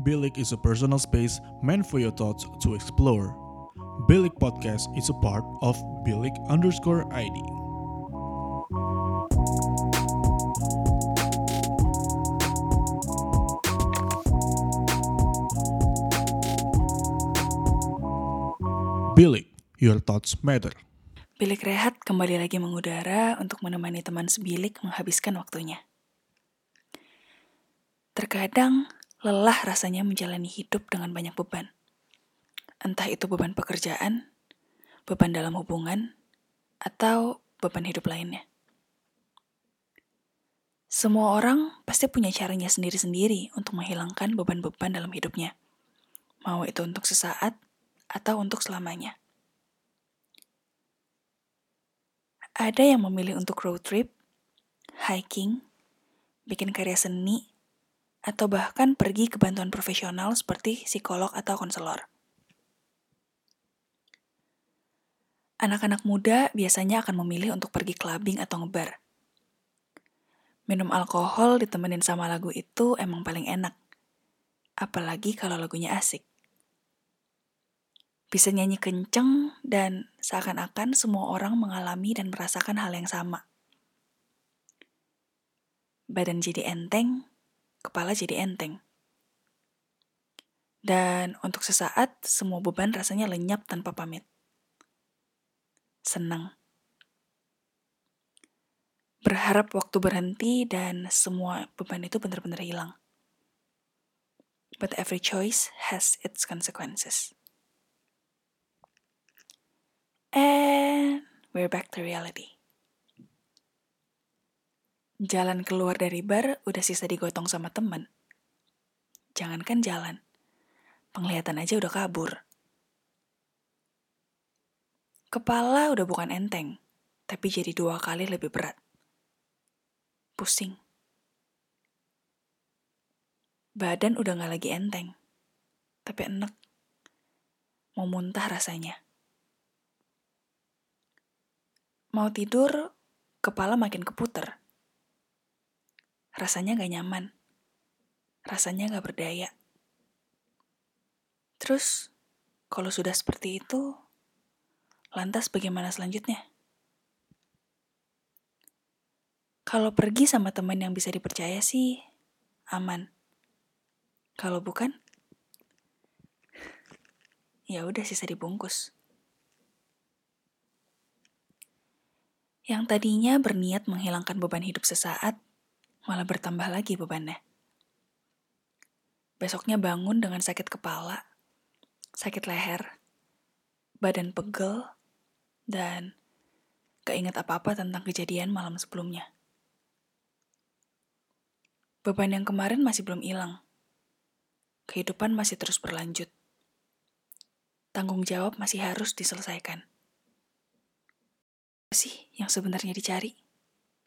Bilik is a personal space meant for your thoughts to explore. Bilik Podcast is a part of Bilik underscore ID. Bilik, your thoughts matter. Bilik Rehat kembali lagi mengudara untuk menemani teman sebilik menghabiskan waktunya. Terkadang lelah rasanya menjalani hidup dengan banyak beban. Entah itu beban pekerjaan, beban dalam hubungan, atau beban hidup lainnya. Semua orang pasti punya caranya sendiri-sendiri untuk menghilangkan beban-beban dalam hidupnya. Mau itu untuk sesaat atau untuk selamanya. Ada yang memilih untuk road trip, hiking, bikin karya seni, atau bahkan pergi ke bantuan profesional seperti psikolog atau konselor. Anak-anak muda biasanya akan memilih untuk pergi clubbing atau ngebar. Minum alkohol ditemenin sama lagu itu emang paling enak. Apalagi kalau lagunya asik. Bisa nyanyi kenceng dan seakan-akan semua orang mengalami dan merasakan hal yang sama. Badan jadi enteng, kepala jadi enteng. Dan untuk sesaat, semua beban rasanya lenyap tanpa pamit. Senang. Berharap waktu berhenti dan semua beban itu benar-benar hilang. But every choice has its consequences. And we're back to reality. Jalan keluar dari bar udah sisa digotong sama temen. Jangankan jalan, penglihatan aja udah kabur. Kepala udah bukan enteng, tapi jadi dua kali lebih berat. Pusing. Badan udah gak lagi enteng, tapi enek. Mau muntah rasanya. Mau tidur, kepala makin keputer rasanya gak nyaman. Rasanya gak berdaya. Terus, kalau sudah seperti itu, lantas bagaimana selanjutnya? Kalau pergi sama teman yang bisa dipercaya sih, aman. Kalau bukan, ya udah sisa dibungkus. Yang tadinya berniat menghilangkan beban hidup sesaat, malah bertambah lagi bebannya. Besoknya bangun dengan sakit kepala, sakit leher, badan pegel, dan gak ingat apa-apa tentang kejadian malam sebelumnya. Beban yang kemarin masih belum hilang. Kehidupan masih terus berlanjut. Tanggung jawab masih harus diselesaikan. Apa sih yang sebenarnya dicari?